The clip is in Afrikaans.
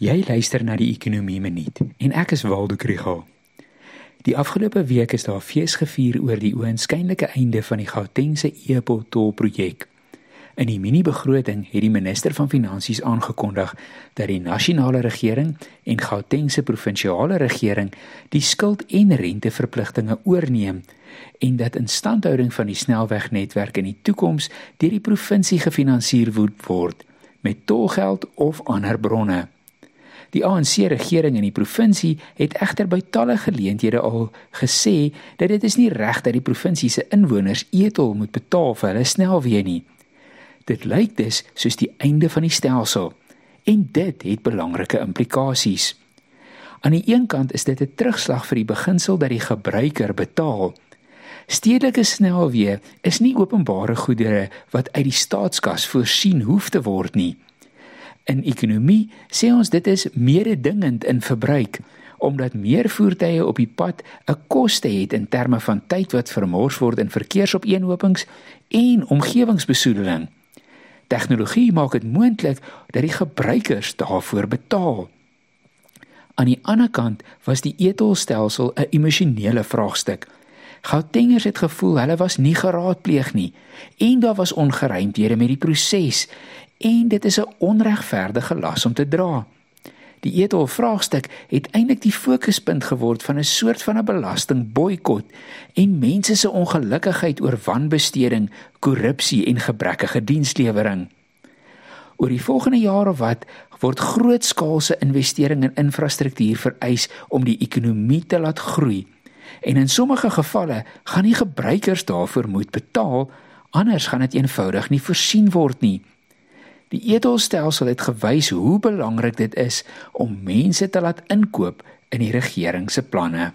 Jy luister na die Ekonomie Minuut en ek is Waldo Krugel. Die afgelope week is daar fees gevier oor die oënskynlike einde van die Gautengse e-portol projek. In die mini-begroting het die minister van Finansies aangekondig dat die nasionale regering en Gautengse provinsiale regering die skuld en renteverpligtinge oorneem en dat instandhouding van die snelwegnetwerk in die toekoms deur die provinsie gefinansier word met tolgeld of ander bronne. Die ANC regering in die provinsie het egter by talle geleenthede al gesê dat dit is nie reg dat die provinsie se inwoners etol moet betaal vir hulle snelweë nie. Dit lyk dus soos die einde van die stelsel en dit het belangrike implikasies. Aan die een kant is dit 'n terugslag vir die beginsel dat die gebruiker betaal. Stedelike snelweë is nie openbare goedere wat uit die staatskas voorsien hoef te word nie. In ekonomie sê ons dit is mededingend in verbruik omdat meer voertuie op die pad 'n koste het in terme van tyd wat vermors word in verkeersopeenhopings en omgewingsbesoedeling. Tegnologie maak dit moontlik dat die gebruikers daarvoor betaal. Aan die ander kant was die etolstelsel 'n emosionele vraagstuk. Gautengers het gevoel hulle was nie geraadpleeg nie en daar was ongeruimthede met die proses en dit is 'n onregverdige las om te dra. Die etol vraagstuk het eintlik die fokuspunt geword van 'n soort van 'n belasting boikot en mense se ongelukkigheid oor wanbesteding, korrupsie en gebrekkige dienslewering. Oor die volgende jare wat word grootskaalse investering in infrastruktuur vereis om die ekonomie te laat groei. En in sommige gevalle gaan die gebruikers daarvoor moet betaal, anders gaan dit eenvoudig nie voorsien word nie. Die edelstelsel het gewys hoe belangrik dit is om mense te laat inkoop in die regering se planne.